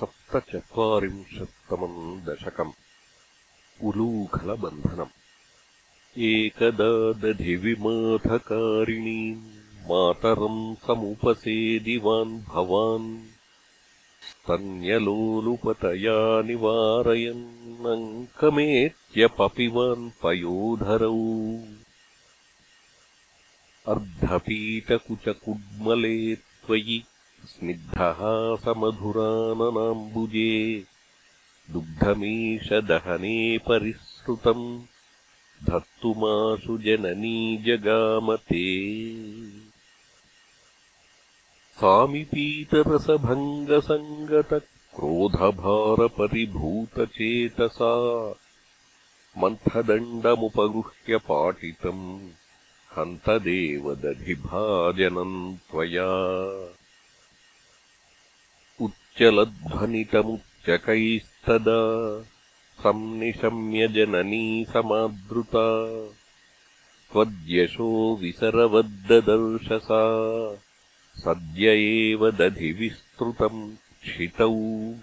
सप्तचत्वारिंशत्तमम् दशकम्। उलूखलबन्धनम्। एकदादधिविमाथकारिणीम् मातरम् समुपसेदिवान् भवान्। स्तन्यलोलुपतया निवारयन्नङ्कमेत्यपपिवान् पयोधरौ। अर्धपीतकुचकुड्मले त्वयि स्निग्धहासमधुराननाम्बुजे दुग्धमीशदहने परिसृतम् धर्तुमाशु जननी जगामते। सामिपीतरसभङ्गसङ्गतक्रोधभारपरिभूतचेतसा मन्थदण्डमुपगृह्य पाटितम् हन्तदेवदधिभाजनम् त्वया उच्चलध्वनितमुच्चकैस्तदा संनिशम्य जननी समादृता। त्वद्यशो विसरवद्ददर्शसा। सद्य एव दधिविस्तृतम् क्षितौ।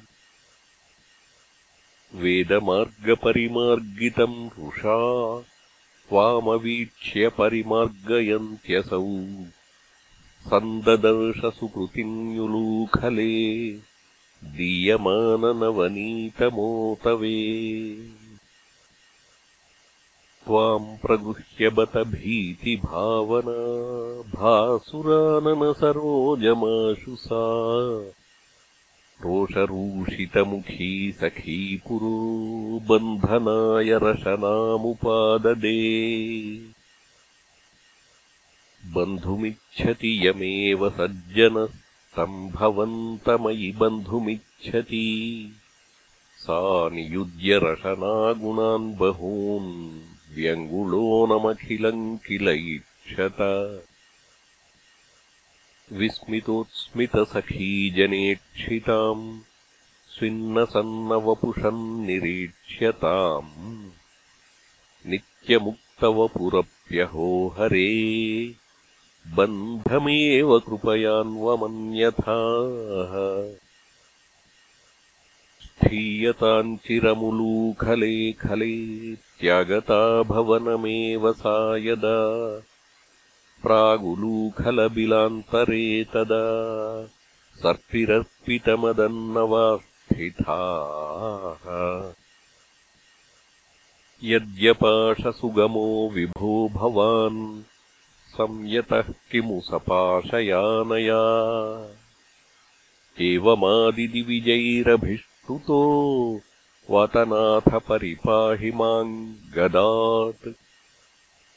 वेदमार्गपरिमार्गितम् रुषा त्वामवीक्ष्य परिमार्गयन्त्यसौ। सन्ददर्शसुकृतिन्युलूखले दीयमाननवनीतमोतवे। त्वाम् प्रगृह्य बत भीतिभावना भासुराननसरोजमाशु सा रोषरूषितमुखी सखी पुरो बन्धनाय रशनामुपाददे बन्धुमिच्छति यमेव सज्जनस्तम्भवन्तमयि बन्धुमिच्छति। सा नियुज्य रशनागुणान् बहून् व्यङ्गुलोऽनमखिलम् किल इक्षत विस्मितोत्स्मितसखीजनेक्षिताम् स्विन्नसन्नवपुषम् निरीक्ष्यताम्। नित्यमुक्तवपुरप्यहो हरे बन्धमेव कृपयान्वमन्यथाः। स्थीयताम् चिरमुलूखले खले त्यागता भवनमेव सा यदा। प्रागुलूखलबिलान्तरे तदा। सर्पिरर्पितमदन्नवास्थिताः यद्यपाशसुगमो विभो भवान् संयतः किमु सपाशयानया? एवमादिदिविजैरभिष्टुतो वातनाथ परिपाहि माम् गदात्